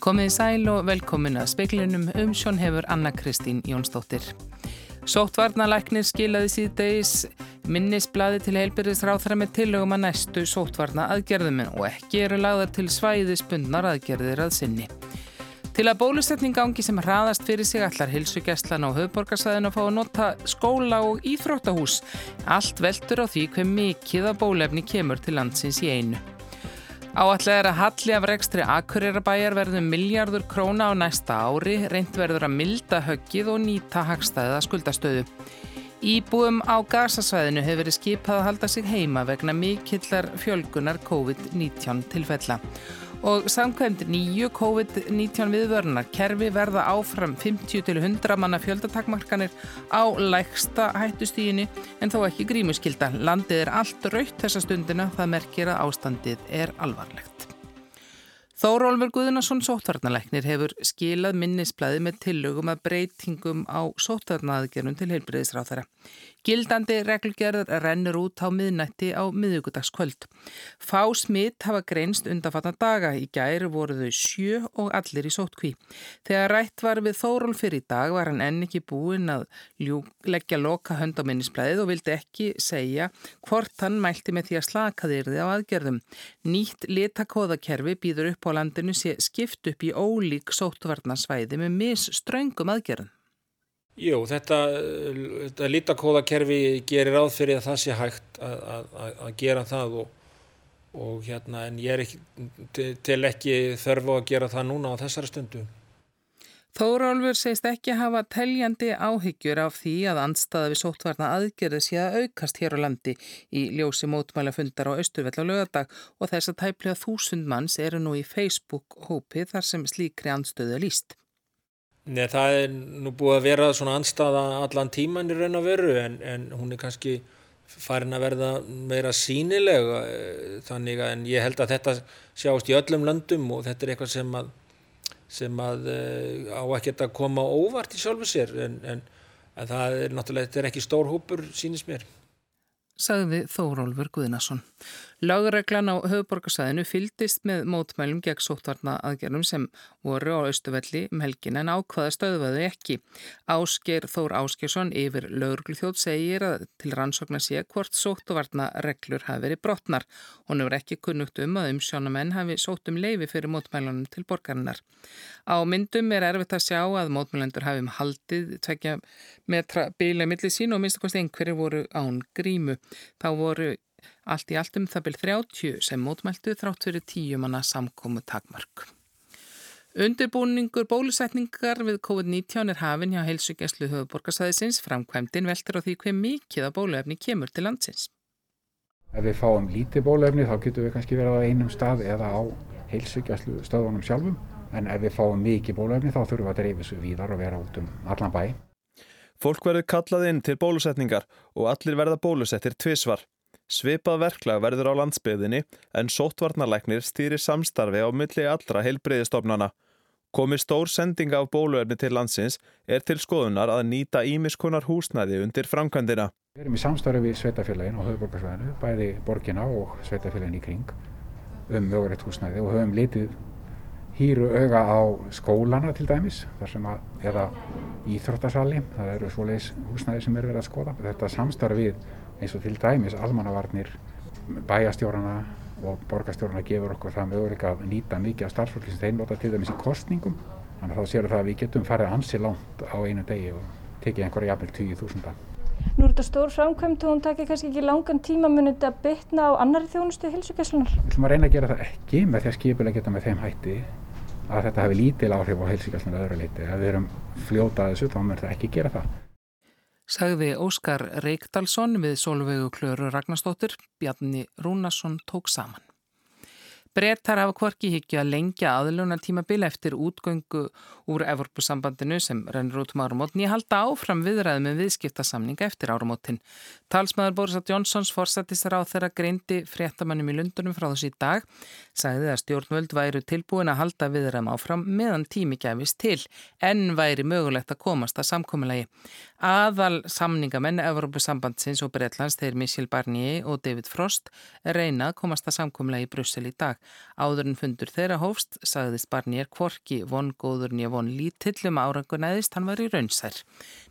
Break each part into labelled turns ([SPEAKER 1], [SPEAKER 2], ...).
[SPEAKER 1] Komið í sæl og velkomin að speiklinum um sjón hefur Anna Kristín Jónsdóttir. Sóttvarnalæknir skilaði síðdeis minnisbladi til heilbyrðisráþara með tillögum að næstu sóttvarna aðgerðum og ekki eru lagðar til svæðispundnar aðgerðir að sinni. Til að bólusetning gangi sem hraðast fyrir sig allar hilsugjastlan á höfborgarsæðinu að fá að nota skóla og íþróttahús. Allt veldur á því hver mikið að bólefni kemur til landsins í einu. Áallega er að halli af rekstri Akureyrabæjar verður miljardur króna á næsta ári, reynd verður að milda höggið og nýta hagstæða skuldastöðu. Íbúum á gasasvæðinu hefur verið skipað að halda sig heima vegna mikillar fjölgunar COVID-19 tilfella og samkvæmt nýju COVID-19 viðvörnar kerfi verða áfram 50-100 manna fjöldatakmarkanir á læksta hættustíginni en þó ekki grímuskylda. Landið er allt raut þessa stundina, það merkir að ástandið er alvarlegt. Þórólfur Guðunarsson sótvarnalegnir hefur skilað minnisblæði með tillögum að breytingum á sótvarnaðgerðum til heilbreyðisráð þeirra. Gildandi reglgerð rennur út á miðnætti á miðugudagskvöld. Fá smitt hafa greinst undanfattan daga. Í gæri voru þau sjö og allir í sótkví. Þegar rætt var við Þóról fyrir í dag var hann enn ekki búinn að leggja loka hönd á minnisblæðið og vildi ekki segja hvort hann mælti með því að slaka þeirði á aðgerðum. Nýtt litakóðakerfi býður upp á landinu sé skipt upp í ólík sótvarnasvæði með mis ströngum aðgerðum.
[SPEAKER 2] Jú, þetta, þetta lítakóðakerfi gerir ráð fyrir að það sé hægt að, að, að gera það og, og hérna en ég er ekki, til ekki þörfu að gera það núna á þessari stundu.
[SPEAKER 1] Þórólfur segist ekki hafa teljandi áhyggjur af því að anstaða við sóttvarna aðgerði sé að aukast hér á landi í ljósi mótmælafundar á Östurvell á lögadag og þess að tæplega þúsund manns eru nú í Facebook-hópi þar sem slíkri anstöðu líst.
[SPEAKER 2] Nei, það er nú búið að vera svona anstaða allan tíman í raun og veru en, en hún er kannski farin að verða meira sínileg eh, þannig að ég held að þetta sjást í öllum löndum og þetta er eitthvað sem að, sem að eh, á ekkert að koma óvart í sjálfu sér en, en, en það er náttúrulega, þetta er ekki stór hópur sínist mér.
[SPEAKER 1] Sagði Þórólfur Guðnason. Lagreglan á höfuborgarsæðinu fyldist með mótmælum gegn sóttvarna aðgerðum sem voru á Östuvelli um helgin en ákvaða stöðvaðu ekki. Ásker Þór Áskersson yfir lögurgljóð segir að til rannsóknar sé hvort sóttvarna reglur hafi verið brotnar. Hún hefur ekki kunnugt um að umsjónamenn hafi sótt um leifi fyrir mótmælunum til borgarinnar. Á myndum er erfitt að sjá að mótmælendur hafi um haldið tvekja metra bíla millir sín og minnst okkurst einhverju voru án grímu. Þá voru Allt í allt um það byrj 30 sem mótmæltu þrátt fyrir tíumanna samkómu takmark. Undirbúningur bólusetningar við COVID-19 er hafinn hjá heilsugjastlu höfuborgarsæðisins framkvæmdinn veldur á því hver mikið af bóluefni kemur til landsins.
[SPEAKER 3] Ef við fáum lítið bóluefni þá getur við kannski verið á einum stað eða á heilsugjastlu stöðunum sjálfum en ef við fáum mikið bóluefni þá þurfum við að dreifja svo víðar og vera út um allan bæ.
[SPEAKER 4] Fólk verður kallað inn til bólusetningar og allir verða bólusettir tvísvar. Svipað verklag verður á landsbyðinni en sóttvarnarleiknir stýrir samstarfi á milli allra heilbreyðistofnana. Komi stór sendinga af bóluefni til landsins er til skoðunar að nýta ímiskunar húsnæði undir framkvæmdina.
[SPEAKER 3] Við erum í samstarfi við sveitafélagin og höfuborgarsvæðinu, bæði borgina og sveitafélagin í kring um mögurreitt húsnæði og höfum litið hýru auga á skólana til dæmis, þar sem að, eða íþróttasali, það eru svoleiðis húsnæði sem er verið að skoða. Þetta samstarfi við eins og til dæmis almannavarnir bæjastjórana og borgastjórana gefur okkur það möguleika að nýta mikið af starfsfólki sem þeir nota til dæmis í kostningum þannig að þá séu það að við getum farið ansi langt á einu degi og tekið einhverja jafnvel 20.000
[SPEAKER 5] Nú er þetta stór framkvæmt og hún takir kannski ekki langan tíma munið að bytna á annari þjónustu hilsugjastlunar?
[SPEAKER 3] Við ætlum að reyna að gera það ekki með því að skipilega geta með þeim hætti að þetta hefur lítil áhrif á hilsugjastlunar öðru leiti. Ef við erum fljótað þessu þá munir það ekki gera það
[SPEAKER 1] sagði Óskar Reykdalsson við Solveigu Klöru Ragnarstóttir, Bjarni Rúnarsson tók saman. Brettar hafa kvorki higgja lengja aðluna tímabil eftir útgöngu úr Evropasambandinu sem rennur út um árumótin í halda áfram viðræði með viðskiptasamninga eftir árumótin. Talsmaður Boris Jónsons forsættisar á þeirra greindi fréttamannum í Lundunum frá þessi dag. sagði að stjórnvöld væru tilbúin að halda viðram áfram meðan tími gæfist til, en væri mögulegt að komast að samkominnlagi. Aðal samningamenn Evropasambandsins og Breitlands, þeir Michel Barnier og David Frost, reyna að komast að samkominnlagi í Brussel í dag. Áður en fundur þeirra hófst, sagðist Barnier kvorki von góður nýja von lítillum árangur neðist, hann var í raunsær.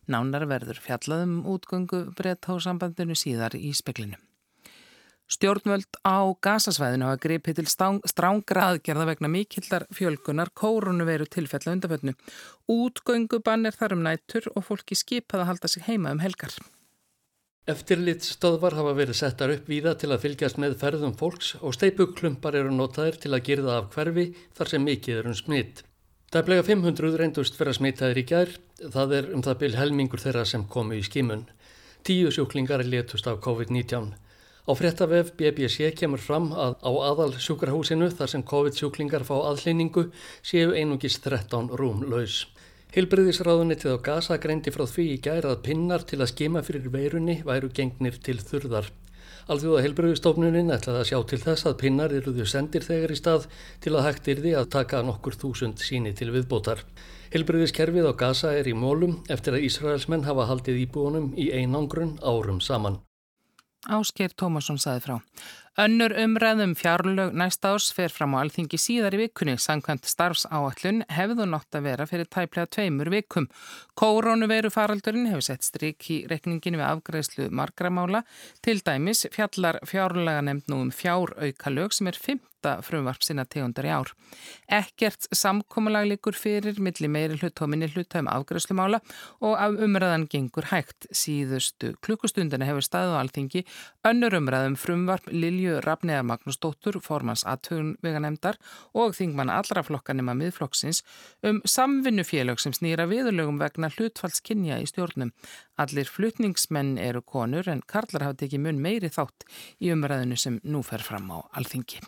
[SPEAKER 1] Nánar verður fjallaðum útgöngu Breitáðsambandinu síðar í speklinu. Stjórnvöld á gasasvæðinu hafa gripið til strángra aðgerða vegna mikillar fjölgunar kórunu veru tilfella undarfötnu. Útgöngubann er þar um nættur og fólki skipað að halda sig heima um helgar.
[SPEAKER 6] Eftirlitstöðvar hafa verið settar upp víða til að fylgjast með ferðum fólks og steipuklumpar eru notaðir til að gerða af hverfi þar sem mikið er um smitt. Dæplega 500 reyndust vera smitaðir í gær, það er um það byl helmingur þeirra sem komu í skimun. Tíu sjúklingar letust af COVID-19. Á fréttavef BBC kemur fram að á aðal sjúkrahúsinu þar sem COVID-sjúklingar fá aðleiningu séu einungis 13 rúm laus. Hilbriðisráðunitið á Gaza greindi frá því í gær að pinnar til að skima fyrir veirunni væru gengnir til þurðar. Alþjóða heilbröðustofnunin ætlaði að sjá til þess að pinnar eruðu sendir þegar í stað til að hægt yrði að taka nokkur þúsund síni til viðbótar. Heilbröðiskerfið á Gaza er í mólum eftir að Ísraelsmenn hafa haldið íbúinum í einangrun árum saman.
[SPEAKER 1] Ásker Tómasson saði frá. Önnur umræðum fjárlög næsta árs fer fram á alþingi síðar í vikunni. Sankvæmt starfsáallun hefðu nátt að vera fyrir tæplega tveimur vikum. Kórónu veru faraldurinn hefur sett stryk í rekninginu við afgræðslu margramála. Til dæmis fjallar fjárlega nefnd nú um fjár auka lög sem er 5 fyrsta frumvarp sinna tegundar í ár. Ekkert samkómulag likur fyrir milli meiri hlut og minni hlut um afgröðslumála og af umræðan gengur hægt. Síðustu klukkustundina hefur staðið á alþingi önnur umræðum frumvarp Lilju Rafneðar Magnúsdóttur, formans aðtögun veganemdar og þingmann allra flokkanima miðflokksins um samvinnufélög sem snýra viðurlögum vegna hlutfallskynja í stjórnum. Allir flutningsmenn eru konur en Karlar hafa tekið mun meiri þátt í umræðinu sem nú fer fram á alþingi.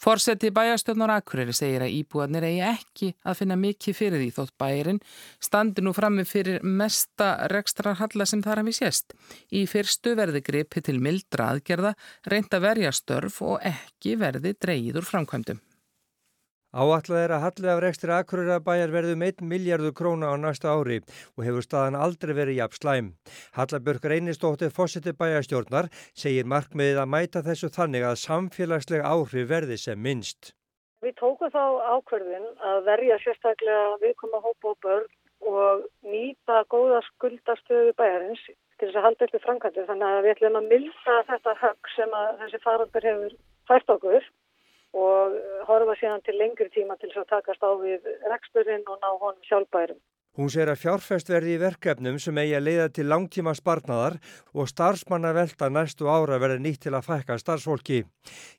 [SPEAKER 1] Forseti bæjarstjórnar Akureyri segir að íbúarnir eigi ekki að finna mikið fyrir því þótt bæjarinn standi nú frammi fyrir mesta rekstrarhalla sem þar hafi sést. Í fyrstu verði gripi til mildra aðgerða, reynda verja störf og ekki verði dreyður framkvæmdum.
[SPEAKER 7] Áallega er að hallið af rekstri Akureyrabæjar verðum 1 miljardur króna á næsta ári og hefur staðan aldrei verið jafn slæm. Hallabjörg Reynistóttir fósiti bæjarstjórnar segir markmiðið að mæta þessu þannig að samfélagsleg áhrif verði sem minnst.
[SPEAKER 8] Við tókum þá ákverðin að verja sérstaklega viðkoma hópa og börn og nýta góða skuldastöðu bæjarins til þess að halda eftir framkvæmdu þannig að við ætlum að milda þetta högg sem þessi faraldur hefur fært okkur og horfa síðan til lengri tíma til þess að takast á við reksturinn og ná honum sjálfbærum.
[SPEAKER 7] Hún segir að fjárfest verði í verkefnum sem eigi að leiða til langtíma sparnaðar og starfsmanna velta næstu ára verði nýtt til að fækka starfsfólki.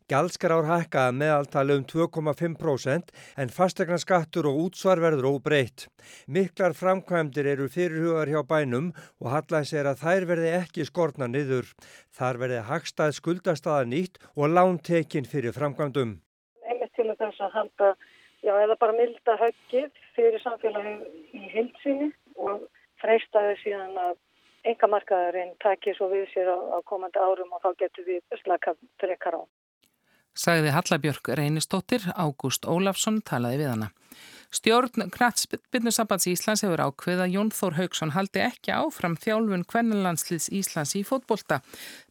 [SPEAKER 7] Gjaldskar ár hækkaða meðaltali um 2,5% en fastegna skattur og útsvar verður óbreytt. Miklar framkvæmdir eru fyrirhugar hjá bænum og hallæg segir að þær verði ekki skorna niður. Þar verði hagstað skuldastaða nýtt og lántekinn fyrir framkvæmdum.
[SPEAKER 8] Einmitt til þess að halda já, eða bara milda höggið fyrir samfélagið í hilsinni og freystaði síðan að enga markaðarinn takir svo við sér á, á komandi árum og þá getur við slakað trekkar á.
[SPEAKER 1] Sagði Hallabjörg Reynistóttir, Ágúst Ólafsson talaði við hana. Stjórn Knatsbyrnussambands Íslands hefur ákveð að Jón Þór Haugsson haldi ekki áfram þjálfun kvennalandsliðs Íslands í fótbolta.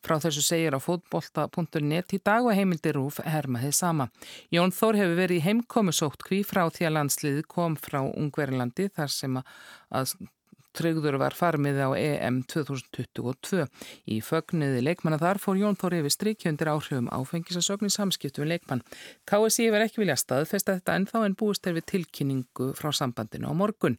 [SPEAKER 1] Frá þessu segir á fótbolta.net í dag og heimildir rúf hermaðið sama. Jón Þór hefur verið í heimkomusótt kví frá því að landsliði kom frá Ungverðlandi þar sem að Tryggður var farmið á EM 2022. Í fögnuði leikmanna þar fór Jón Þór yfir strikjöndir áhrifum áfengisasögn í samskiptu við leikmann. KSI verð ekki vilja staðfesta þetta en þá en búist er við tilkynningu frá sambandinu á morgun.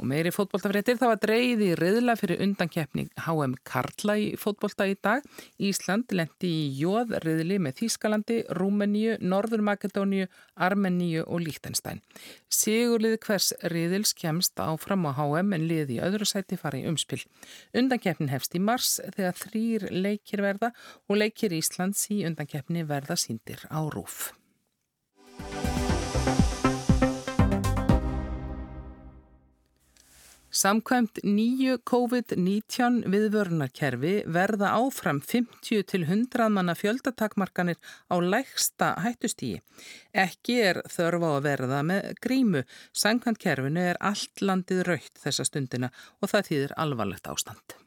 [SPEAKER 1] Og meiri fótbolltafréttir þá að dreyði riðla fyrir undankeppning HM Karla í fótbollta í dag. Ísland lendi í jóð riðli með Þískalandi, Rúmeníu, Norður Makedóníu, Armeníu og Líktenstein. Sigurlið hvers riðils kemst áfram á HM en liði í öðru sæti fara í umspil. Undankeppnin hefst í mars þegar þrýr leikir verða og leikir Íslands í undankeppni verða síndir á rúf. Samkvæmt nýju COVID-19 viðvörunarkerfi verða áfram 50 til 100 manna fjöldatakmarkanir á lægsta hættustígi. Ekki er þörfa að verða með grímu. Samkvæmt kerfinu er allt landið raukt þessa stundina og það þýðir alvarlegt ástand.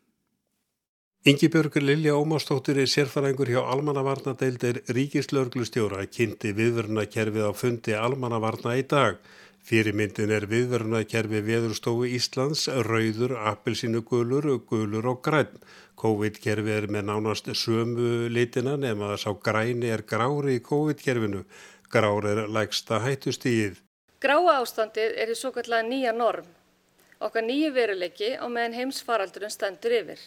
[SPEAKER 9] Ingi Björgur Lilja Ómástóttir er sérfæraengur hjá Almannavarnadeildir Ríkislörglustjóra kynnti viðvörunarkerfið á fundi Almannavarna í dag. Fyrirmyndin er viðverunarkerfi Veðurstofu Íslands, rauður, appelsínugulur, gulur og græn. COVID-kerfi er með nánast sömu litina nema þess að græni er grári í COVID-kerfinu. Grári er lægsta hættustíð.
[SPEAKER 10] Gráa ástandið er í svo kallega nýja norm. Okkar nýju veruleiki á meðan heimsfaraldurinn stendur yfir.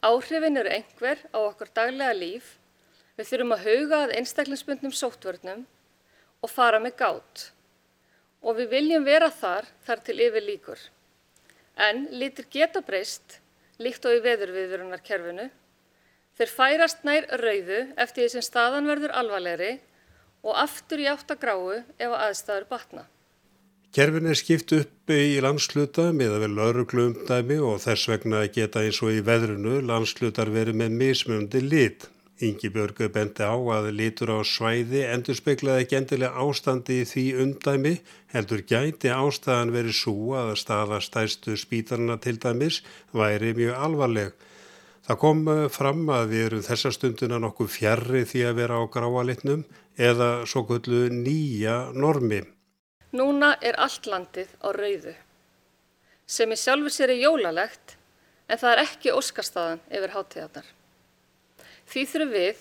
[SPEAKER 10] Áhrifin eru einhver á okkar daglega líf. Við þurfum að hauga að einstaklingsbundnum sóttvörnum og fara með gátt og við viljum vera þar þar til yfir líkur. En litur geta breyst, líkt og í veðurviðvörunarkerfinu. Þeir færast nær rauðu eftir því sem staðan verður alvarlegri og aftur í áttagráu ef aðstæður batna.
[SPEAKER 9] Kerfin er skipt upp í landsluta með að vera lauruglumdæmi og þess vegna geta eins og í veðrunu landslutar verið með mismundi lit. Ingi Björgu bendi á að litur á svæði endur speiklaði ekki endilega ástandi í því undæmi, heldur gæti ástæðan verið svo að staða stæstu spítarna til dæmis væri mjög alvarleg. Það kom eh, fram að við erum þessa stundina nokkuð fjarrri því að vera á gráalitnum eða svo kvöldu nýja normi.
[SPEAKER 10] Núna er allt landið á rauðu, sem í sjálfur sér er jólalegt en það er ekki óskastaðan yfir hátíðarnar. Því þurfum við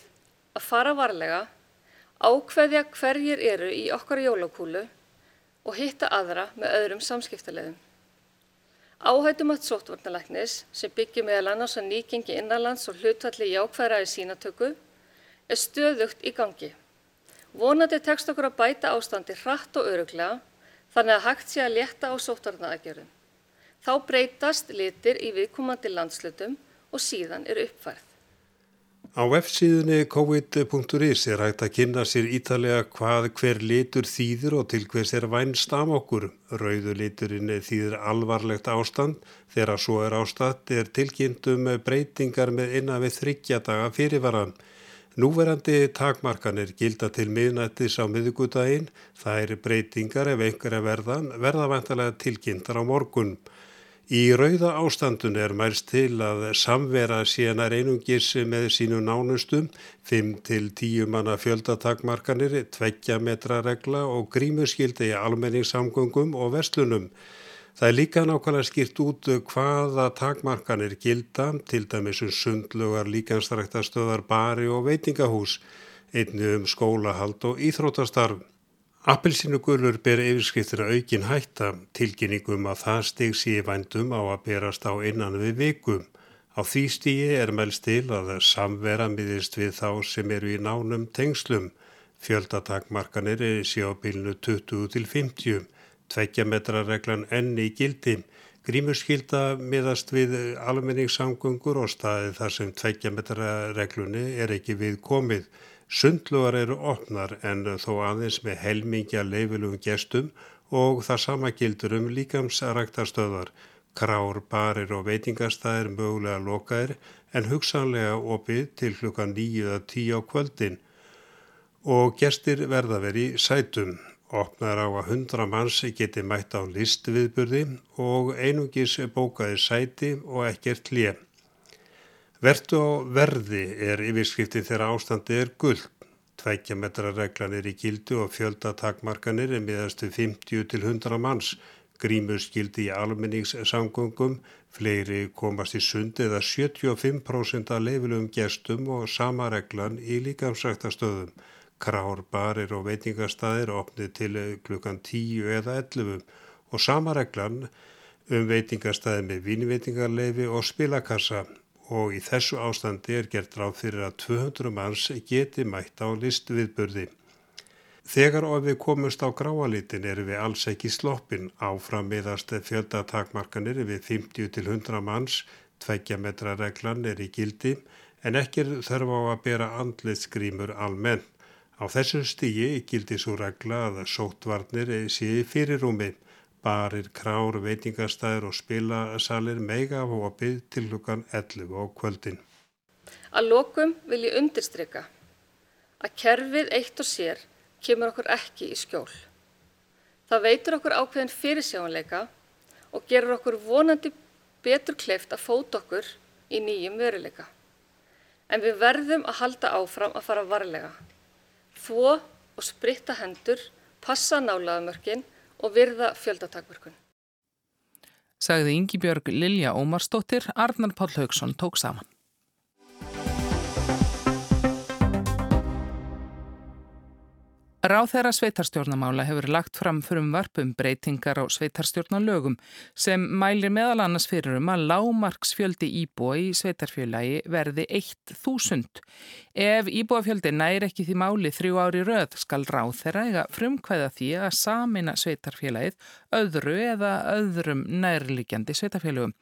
[SPEAKER 10] að fara varlega, ákveðja hverjir eru í okkar jólakúlu og hitta aðra með öðrum samskiptaleðum. Áhættumætt sótvarnalæknis sem byggir meðal annars að nýgengi innanlands og hlutvalli jákvæðra í sínatöku er stöðugt í gangi. Vonandi tekst okkur að bæta ástandi hratt og öruglega þannig að hægt sé að létta á sótvarnaaðgerðum. Þá breytast litir í viðkomandi landslutum og síðan er uppfærð.
[SPEAKER 9] Á F-síðunni covid.is er hægt að kynna sér ítalega hvað hver litur þýðir og til hvers er vænst af okkur. Rauðu liturinn þýðir alvarlegt ástand. Þegar svo er ástand er tilkynntum breytingar með innan við þryggjadaga fyrirvaran. Núverandi takmarkanir gilda til miðnættis á miðugudaginn. Það er breytingar ef einhverja verðan verða vantalega tilkynntar á morgun. Í rauða ástandun er mælst til að samvera síðanar einungis með sínu nánustum, 5-10 manna fjöldatakmarkanir, 2 metra regla og grímuskildi í almenningssamgöngum og vestlunum. Það er líka nákvæmlega skýrt út hvaða takmarkanir gilda, til dæmis um sundlugar, líkanstræktastöðar, bari og veitingahús, einni um skólahald og íþrótastarf. Appelsínugulur ber yfirskriftir að aukin hætta tilkynningum að það steg síði vændum á að berast á innan við vikum. Á því stíi er melst til að samvera miðist við þá sem eru í nánum tengslum. Fjöldatakmarkanir er í sjábílnu 20 til 50, tveggja metra reglan enni í gildi. Grímurskylda miðast við almenningssamgöngur og staði þar sem tveggja metra reglunni er ekki við komið. Sundlugar eru opnar en þó aðeins með helmingja leifilum gestum og það sama gildur um líkamsræktarstöðar. Krár, barir og veitingastæðir mögulega lokaðir en hugsanlega opið til klukka 9-10 á kvöldin og gestir verða verið sætum. Opnar á að 100 manns geti mætt á listviðburði og einungis bókaði sæti og ekkert hlið. Vertu á verði er yfirskiptin þegar ástandi er gullt. Tvækja metra reglan er í gildu og fjöldatakmarkanir er miðastu 50 til 100 manns. Grímur skildi í almenningssamgöngum, fleiri komast í sundi eða 75% af leifilum gestum og sama reglan í líkamsræktastöðum. Krár, barir og veitingastæðir opnið til klukkan 10 eða 11 og sama reglan um veitingastæði með vínveitingarleifi og spilakassa og í þessu ástandi er gert ráð fyrir að 200 manns geti mætt á listu viðburði. Þegar og við komumst á gráalitin erum við alls ekki sloppin áfram meðast fjöldatakmarkanir við 50 til 100 manns, tveggja metra reglan er í gildi en ekki þarf á að bera andlitsgrímur almenn. Á þessu stígi gildi svo regla að sótvarnir sé í fyrirrúmi. Barir, krár, veitingastæður og spilasalir mega á opið til hlukan 11 á kvöldin.
[SPEAKER 10] Að lokum vil ég undirstryka að kerfið eitt og sér kemur okkur ekki í skjól. Það veitur okkur ákveðin fyrirsjáanleika og gerur okkur vonandi betur kleift að fóta okkur í nýjum veruleika. En við verðum að halda áfram að fara varlega. Þvó og spritta hendur, passa nálaðamörkin og virða fjöldatakmörkun.
[SPEAKER 1] Sagði Ingi Björg Lilja Ómarsdóttir, Arnar Páll Haugsson tók saman. Ráð þeirra sveitarstjórnamála hefur lagt fram fyrir um varpum breytingar á sveitarstjórnalögum sem mælir meðal annars fyrir um að lámarksfjöldi íbúa í sveitarfjölagi verði 1000. Ef íbúafjöldi næri ekki því máli þrjú ári röð skal ráð þeirra eiga frumkvæða því að samina sveitarfjölagið öðru eða öðrum nærliggjandi sveitarfjölugum.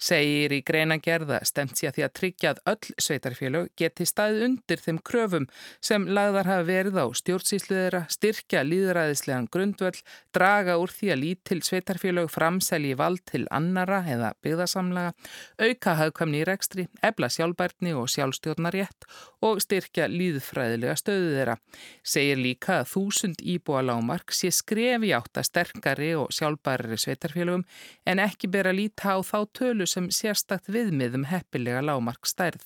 [SPEAKER 1] Segir í greina gerða stemt sér því að tryggja að öll sveitarfjölug geti staðið undir þeim kröfum sem lagðar hafa verið á stjórnsýslu þeirra, styrkja líðræðislegan grundvöld, draga úr því að lítil sveitarfélög framselji vald til annara eða byggðasamlaga, auka hafðkvæmni í rekstri, ebla sjálfbærtni og sjálfstjórnarétt og styrkja líðfræðilega stöðu þeirra. Segir líka að þúsund íbúa lámark sé skrefi átt að sterkari og sjálfbærari sveitarfélögum en ekki bera líta á þá tölu sem sérstakt viðmiðum heppilega lámark stærð.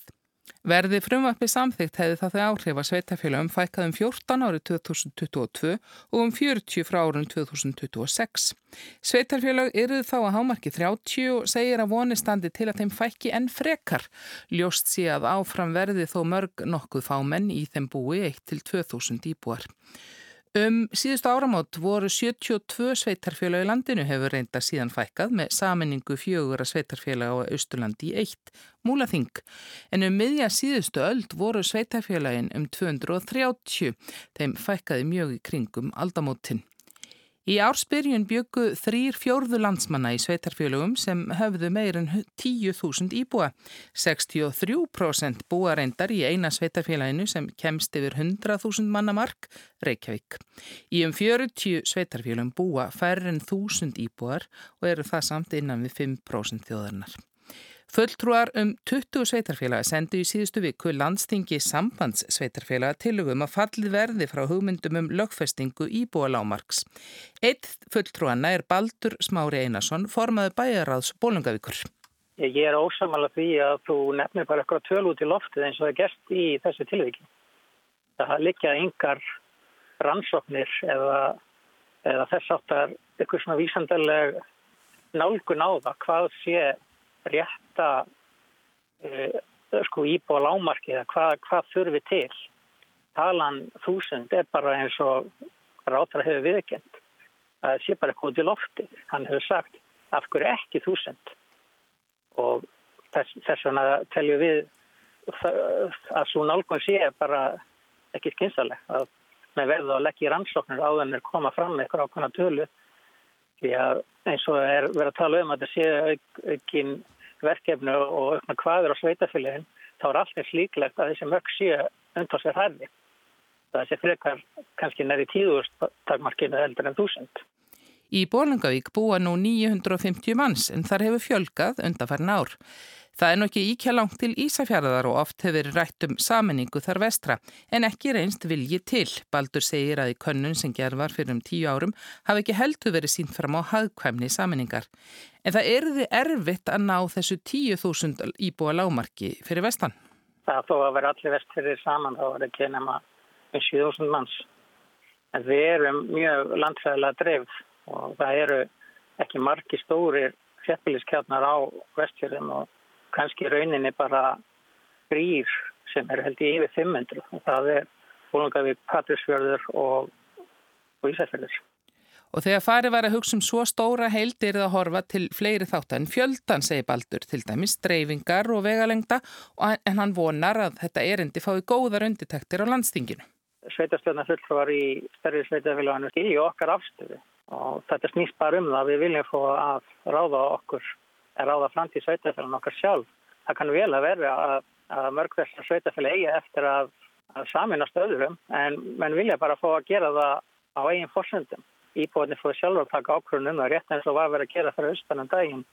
[SPEAKER 1] Verði frumvarpi samþygt hefði það þau áhrif að sveitafélagum fækkað um 14 árið 2022 og um 40 frá árun 2026. Sveitarfélag eruð þá að hámarki 30 og segir að voni standi til að þeim fækki enn frekar. Ljóst sé að áfram verði þó mörg nokkuð fámenn í þeim búi 1-2000 íbúar. Um síðustu áramót voru 72 sveitarfélag í landinu hefur reynda síðan fækkað með saminningu fjögur að sveitarfélag á Östurlandi í eitt, Múlaþing. En um miðja síðustu öld voru sveitarfélagin um 230, þeim fækkaði mjög í kringum aldamótin. Í ársbyrjun byggu þrýr fjórðu landsmanna í sveitarfélögum sem höfðu meirinn 10.000 íbúa. 63% búa reyndar í eina sveitarfélaginu sem kemst yfir 100.000 manna mark, Reykjavík. Í um 40 sveitarfélögum búa færre en 1000 íbúar og eru það samt innan við 5% þjóðarnar. Fulltrúar um 20 sveitarfélaga sendu í síðustu viku landstingi sambandssveitarfélaga tilugum að fallið verði frá hugmyndum um lögfestingu íbúa lámarks. Eitt fulltrúanna er Baldur Smári Einarsson, formaði bæjaráðs Bólungavíkur.
[SPEAKER 11] Ég er ósamal að því að þú nefnir bara eitthvað töl út í loftið eins og það er gert í þessu tilviki. Það likja yngar rannsóknir eða, eða þess aftar eitthvað svona vísandarleg nálgun á það hvað sé rétta uh, sko, íbúa lámarki eða hvað, hvað þurfi til. Talan þúsund er bara eins og rátra hefur viðkjönd. Það sé bara út í lofti. Hann hefur sagt af hverju ekki þúsund og þess, þess vegna teljum við að svo nálgun sé bara ekki skynsaleg að með verðu að leggja í rannsóknir á þennir koma fram með eitthvað ákvæmna tölu því að eins og er verið að tala um að þetta sé auk, aukinn verkefnu og aukna hvaður á sveitafélagin þá er alltaf slíklegt að þessi mörg sé umtalsverð hærði. Það sé frekar kannski næri tíðust takmarkinu heldur en þúsund.
[SPEAKER 1] Í Bólungavík búa nú 950 manns en þar hefur fjölgað undanfærin ár. Það er nokkið íkja langt til Ísafjörðar og oft hefur rætt um saminningu þar vestra en ekki reynst vilji til. Baldur segir að í könnun sem gerð var fyrir um tíu árum hafi ekki heldur verið sínt fram á hagkvæmni saminningar. En það erði erfitt að ná þessu 10.000 íbúa lámarki fyrir vestan.
[SPEAKER 11] Það þó að vera allir vest fyrir saman þá er ekki nema 7.000 manns. En við erum mjög landfæðilega dreifð og það eru ekki margi stórir fjallbíliskjarnar á vestfjörðum og kannski rauninni bara grýr sem er held í yfir 500 og það er Bólungavík, Patrísfjörður og, og Ísafjörður.
[SPEAKER 1] Og þegar farið var að hugsa um svo stóra heildir að horfa til fleiri þátt en fjöldan, segi Baldur, til dæmis dreifingar og vegalengda en hann vonar að þetta erindi fái góðar undirtektir á landstinginu.
[SPEAKER 11] Sveitarstjórnar fulltrúar í stærri sveitafélaganu skilji okkar afstöðu og þetta snýst bara um það við viljum fá að ráða okkur að ráða framtíð sveitafélag okkar sjálf. Það kann vel að verða að, að mörg þessar sveitafélag eigi eftir að, að saminast öðrum en menn vilja bara fá að gera það á eigin fórsöndum. íbúinni fóði sjálfur að taka ákvörðunum að rétt eins og var að vera að gera fyrir austanum daginn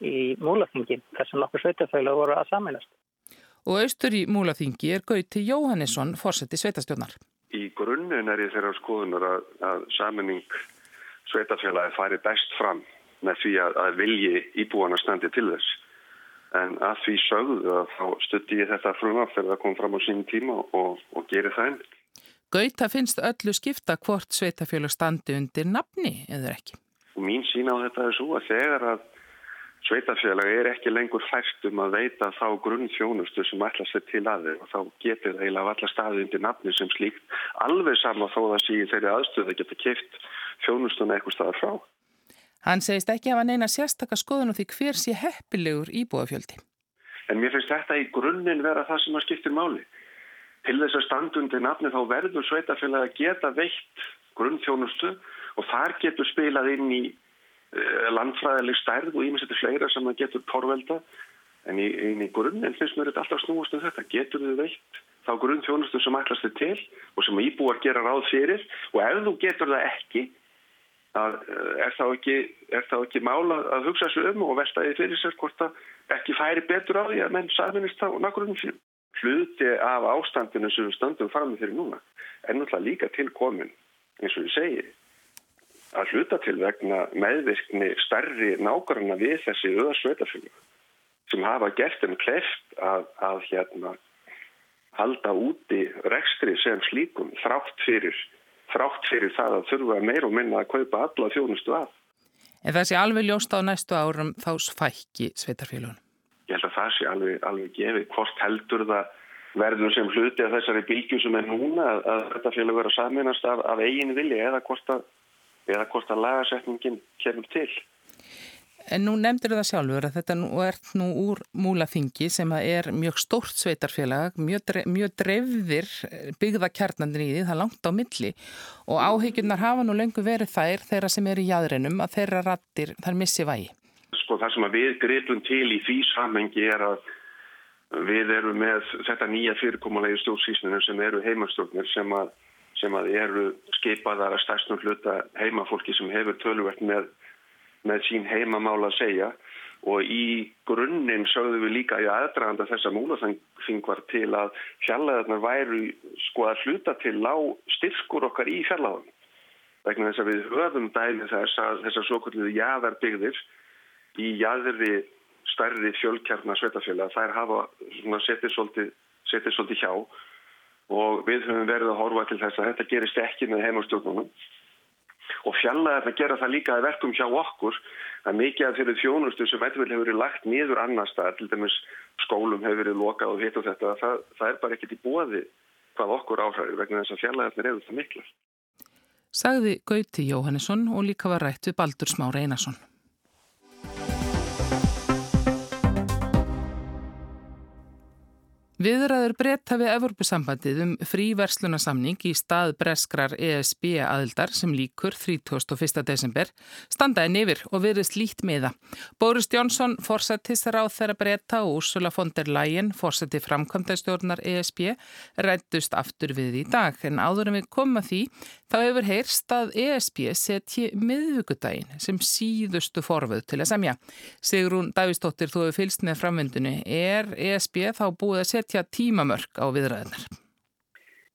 [SPEAKER 11] í múlaþingi þar sem nokkur sveitafæla voru að saminast.
[SPEAKER 1] Og austur í múlaþingi er Gauti Jóhannesson fórseti sveitastjónar.
[SPEAKER 12] Í grunninn er ég þeirra skoðunar að, að saminning sveitafélagi fari best fram með því að, að vilji íbúana standi til þess. En að því sögðu að þá stutti ég þetta frumaf þegar það kom fram á sín tíma og, og geri það einn.
[SPEAKER 1] Gauta finnst öllu skipta hvort sveitafélag standi undir nafni eða ekki.
[SPEAKER 12] Og mín sín á þetta er svo að þegar að sveitafélag er ekki lengur fært um að veita þá grunn þjónustu sem ætla sér til aðeins og þá getur það eiginlega allar staði undir nafni sem slíkt alveg sama þó að síðan þeirri aðstöðu að geta keift þjónustuna eitthvað staðar frá.
[SPEAKER 1] Hann segist ekki hafa neina sérstakka skoðun og því hver sé heppilegur íbúafjöldi.
[SPEAKER 12] En mér finnst þetta í grunninn vera það sem að skiptir máli. Til þess að standundi nafni þá verður sveitafélag að geta veitt grunnþjónustu og þar getur spilað inn í uh, landfræðileg stærð og ímestur fleira sem að getur torvelda. En í, í grunninn finnst mér þetta alltaf snúast um þetta. Getur þið veitt þá grunnþjónustu sem ætlast þið til og sem íbúar gera ráð fyrir og ef þú getur það ekki að eh, er þá ekki, er þá ekki mála að hugsa sér um og veltaði fyrir sér hvort að ekki færi betur á því að menn saminist þá nákvæmum fyrir. Hluti af ástandinu sem við stöndum fram með fyrir núna er náttúrulega líka til komin eins og ég segi að hluta til vegna meðvirkni starri nákvæmna við þessi öðarsveitafjölu sem hafa gert um kleft að, að hérna halda úti rekstri sem slíkum þrátt fyrir þrátt fyrir það að þurfa meir og minna að kaupa alla þjónustu af.
[SPEAKER 1] En það sé alveg ljóst á næstu árum þá fækki sveitarfélagun?
[SPEAKER 12] Ég held að það sé alveg, alveg gefið. Hvort heldur það verður sem hluti af þessari bylgjum sem er núna að, að þetta félag vera saminast af, af eigin vilja eða hvort að, að lagasetningin kemur til?
[SPEAKER 1] En nú nefndir það sjálfur að þetta nú er nú úr múlaþingi sem er mjög stórt sveitarfélag, mjög, dref, mjög drefðir byggða kjarnandir í því, það er langt á milli og áhyggjurnar hafa nú lengur verið þær þeirra sem er í jæðrinum að þeirra rattir þar missi vægi.
[SPEAKER 12] Sko það sem við gripum til í því samengi er að við erum með þetta nýja fyrirkommalegi stjórnsýsninu sem eru heimastjórnir sem að, sem að eru skeipaðar að stærstum hluta heimafólki sem hefur töluvert með með sín heimamála að segja. Og í grunninn sögðum við líka í aðdraganda þess að múlaþing var til að fjallaðarnar væru sko að hluta til lág styrkur okkar í fjallaðan vegna þess að við höfum dæmi þess að þessar svo kvölduðu jæðarbyggðir í jæðri stærri fjölkjarnar sveitafjöla þær hafa setið svolítið, svolítið hjá. Og við höfum verið að horfa til þess að þetta gerist ekki með heimastjórnunum og fjallaðar að gera það líka að verkum hjá okkur að mikið af þeirri þjónustu sem eitthvað hefur verið lagt nýður annar stað, til dæmis skólum hefur verið lokað og hitt og þetta, það, það er bara ekkert í bóði hvað okkur áhræður vegna þess að fjallaðarnir eru það miklar.
[SPEAKER 1] Sagði Gauti Jóhannesson og líka var rætt við Baldur Smára Einarsson. Viðræður breyta við Evropasambandið um fríverslunarsamning í stað breskrar ESB aðildar sem líkur 31. desember standaði nefir og virðist lít meða. Boris Jónsson fórsættis ráð þeirra breyta og Úrsula von der Leyen fórsætti framkvæmdastjórnar ESB rættust aftur við í dag en áður en við komum að því þá hefur heyrst að ESB setji miðugudaginn sem síðustu forfuð til að semja. Sigrún Davistóttir, þú hefur fylst með framvindunni. Er ESB þá búið að setja setja tímamörk á viðræðinar?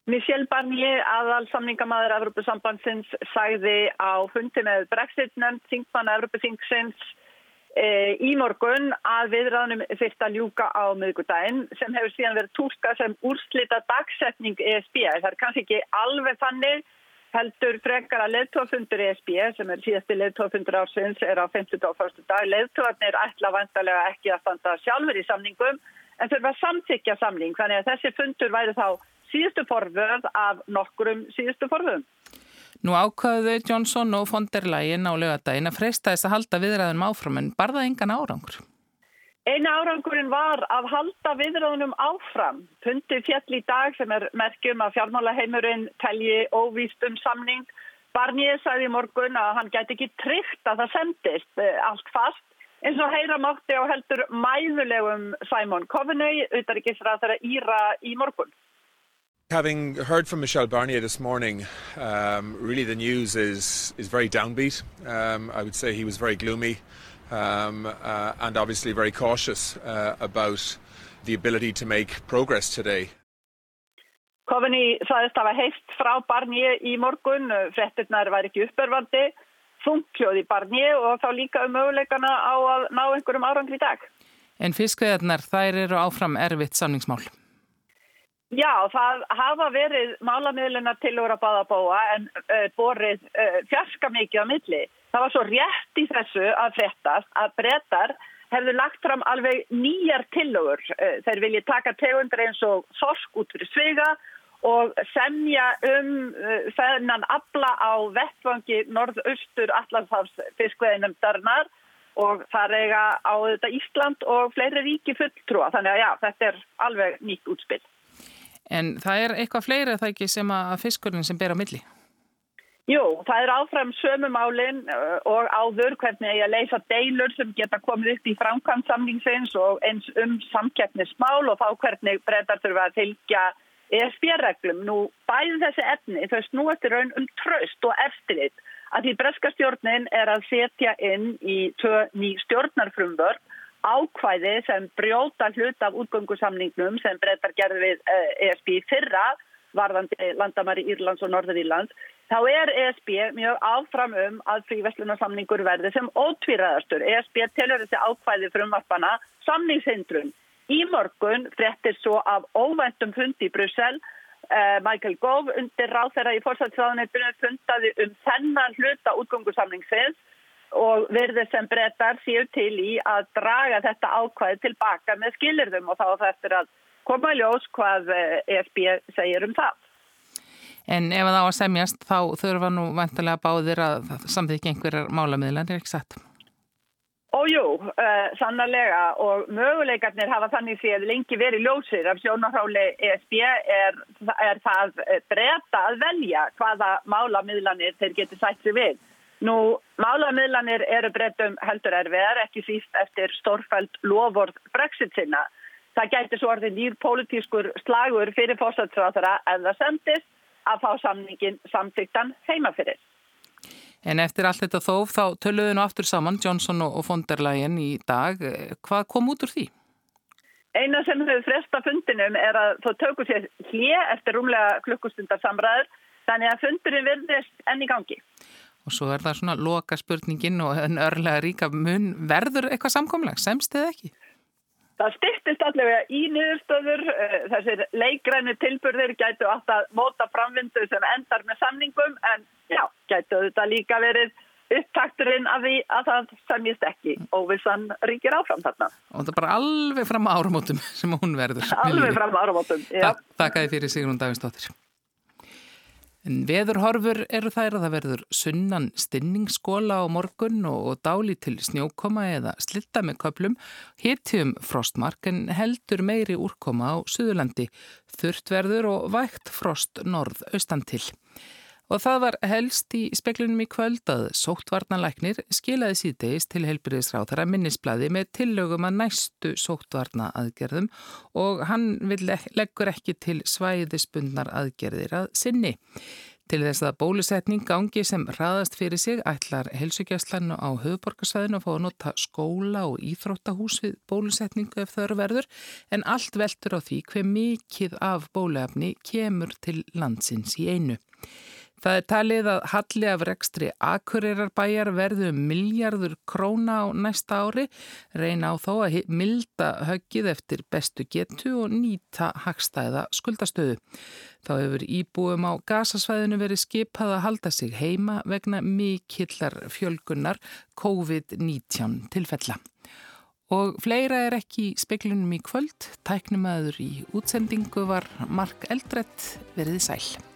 [SPEAKER 13] Michel Barnier, aðal samningamæður Evropasambandsins, sagði á fundi með Brexit-nefnd, þingmanna Evropaþingsins e, í morgun að viðræðunum fyrst að ljúka á miðgudaginn sem hefur síðan verið tólka sem úrslita dagsetning ESB. Það er kannski ekki alveg þannig heldur frekar að leðtófundur ESB sem er síðasti leðtófundur ársins er á 50. og 1. dag. Leðtófarnir ætla vantarlega ekki að standa sjálfur í samningum en þurfa að samþykja samling þannig að þessi fundur væri þá síðustu forvöð af nokkurum síðustu forvöðum.
[SPEAKER 1] Nú ákvaðuðu Johnson og von der Leyen á lögadaginn að freysta þess að halda viðræðunum áfram en barða engan árangur.
[SPEAKER 13] Einu árangurinn var að halda viðræðunum áfram. Pundi fjall í dag sem er merkjum að fjármálaheimurinn telji óvíst um samning. Barnier sagði í morgun að hann gæti ekki tryggt að það sendist eh, allt fast eins og heyra mátti á heldur mæðulegum Simon Coveney, auðvitaðrikisra þeirra Íra í morgun.
[SPEAKER 14] Having heard from Michelle Barnier this morning, um, really the news is, is very downbeat. Um, I would say he was very gloomy um, uh, and obviously very cautious uh, about the ability to make progress today.
[SPEAKER 13] Kofini sagðist að hafa heilt frá Barnier í morgun, frettirnar væri ekki uppörfandi, þungkljóði Barnier og þá líka um möguleikana á að ná einhverjum árangri í dag.
[SPEAKER 1] En fiskveðarnar, þær eru áfram erfitt samningsmál.
[SPEAKER 13] Já, það hafa verið málamiðlunar til úr að báða bóa en uh, borið uh, fjarska mikið á milli. Það var svo rétt í þessu að frettast að brettar hefðu lagt fram alveg nýjar tillögur. Uh, þeir vilji taka tegundur eins og þorsk út fyrir svega og semja um þennan abla á vettvangi norðaustur Allandshavs fiskveðinum darnar og það reyga á þetta Ísland og fleiri ríki fulltrúa. Þannig að já, þetta er alveg nýtt útspill.
[SPEAKER 1] En það er eitthvað fleiri það ekki sem að fiskurinn sem ber á milli?
[SPEAKER 13] Jú, það er áfram sömumálinn og áður hvernig ég leysa deilur sem geta komið upp í framkvæmsamningseins og eins um samkeppnismál og þá hvernig breytar þurfa að fylgja ESB-reglum. Nú bæði þessi efni, þau snúast í raun um tröst og eftirlit að því breska stjórnin er að setja inn í ný stjórnarfrumvörð ákvæði sem brjóta hlut af útgöngusamningnum sem breytar gerði við ESB fyrra varðandi landamæri Írlands og Norður Írlands þá er ESB mjög áfram um að fríveslunarsamningur verði sem ótvíraðastur. ESB telur þessi ákvæði frumvarpana samningshindrun. Í morgun frettir svo af óvæntum fundi í Brussel Uh, Michael Gove undir ráð þeirra í fórsætsráðunetinu fundaði um þennan hluta útgöngusamningsins og verðið sem brettar séu til í að draga þetta ákvæði tilbaka með skilirðum og þá þessir að koma í ljós hvað ESB segir um það.
[SPEAKER 1] En ef það á að semjast þá þurfa nú vantilega báðir að samþykja einhverjar málamiðlan, er ekki satt?
[SPEAKER 13] Ójú, uh, sannarlega og möguleikarnir hafa þannig séð lengi verið ljósir af sjónarháli ESB er, er það breyta að velja hvaða málamiðlanir þeir geti sætt sér við. Nú, málamiðlanir eru breytum heldur erfiðar, ekki síst eftir stórfæld loford brexit sinna. Það gæti svo orðið nýr pólitískur slagur fyrir fórsætsráðara ef það sendist að fá samningin samþyktan heima fyrir.
[SPEAKER 1] En eftir allt þetta þóf þá töluðu nú aftur saman Johnson og von der Leyen í dag. Hvað kom út úr því?
[SPEAKER 13] Eina sem hefur fresta fundinum er að þú tökur sér hlje eftir rúmlega klukkustundar samræður þannig að fundurinn verðist enn í gangi.
[SPEAKER 1] Og svo er það svona loka spurningin og en örlega ríka mun verður eitthvað samkomlag, semst eða ekki?
[SPEAKER 13] Það styrtist allavega í niðurstöður, þessir leikrænu tilbyrðir gætu átt að móta framvindu sem endar með samningum en já, gætu þetta líka verið upptakturinn af því að það semjist ekki óvissan ríkir áfram þarna.
[SPEAKER 1] Og það er bara alveg fram á árumótum sem hún verður.
[SPEAKER 13] Alveg fram á árumótum, já.
[SPEAKER 1] Takk að þið fyrir Sigrun Davinsdóttir. En veðurhorfur eru þær að það verður sunnan stinningsskóla á morgun og, og dáli til snjókoma eða slitta með köplum, hitjum frostmark en heldur meiri úrkoma á Suðurlandi, þurftverður og vægt frost norð-austan til. Og það var helst í speklinum í kvöld að sóttvarnalæknir skilaði síðdeis til helbriðisráþara minnisbladi með tillögum að næstu sóttvarna aðgerðum og hann leggur ekki til svæðispundnar aðgerðir að sinni. Til þess að bólusetning gangi sem raðast fyrir sig ætlar helsugjastlannu á höfuborgarsvæðinu að fá að nota skóla og íþróttahús við bólusetningu ef þau eru verður en allt veldur á því hver mikið af bólefni kemur til landsins í einu. Það er talið að halli af rekstri Akureyrarbæjar verðu miljardur króna á næsta ári, reyna á þó að milda höggið eftir bestu getu og nýta hagstæða skuldastöðu. Þá hefur íbúum á gasasvæðinu verið skipað að halda sig heima vegna mikillar fjölgunnar COVID-19 tilfella. Og fleira er ekki í speklunum í kvöld, tæknum aður í útsendingu var Mark Eldrett verið sæl.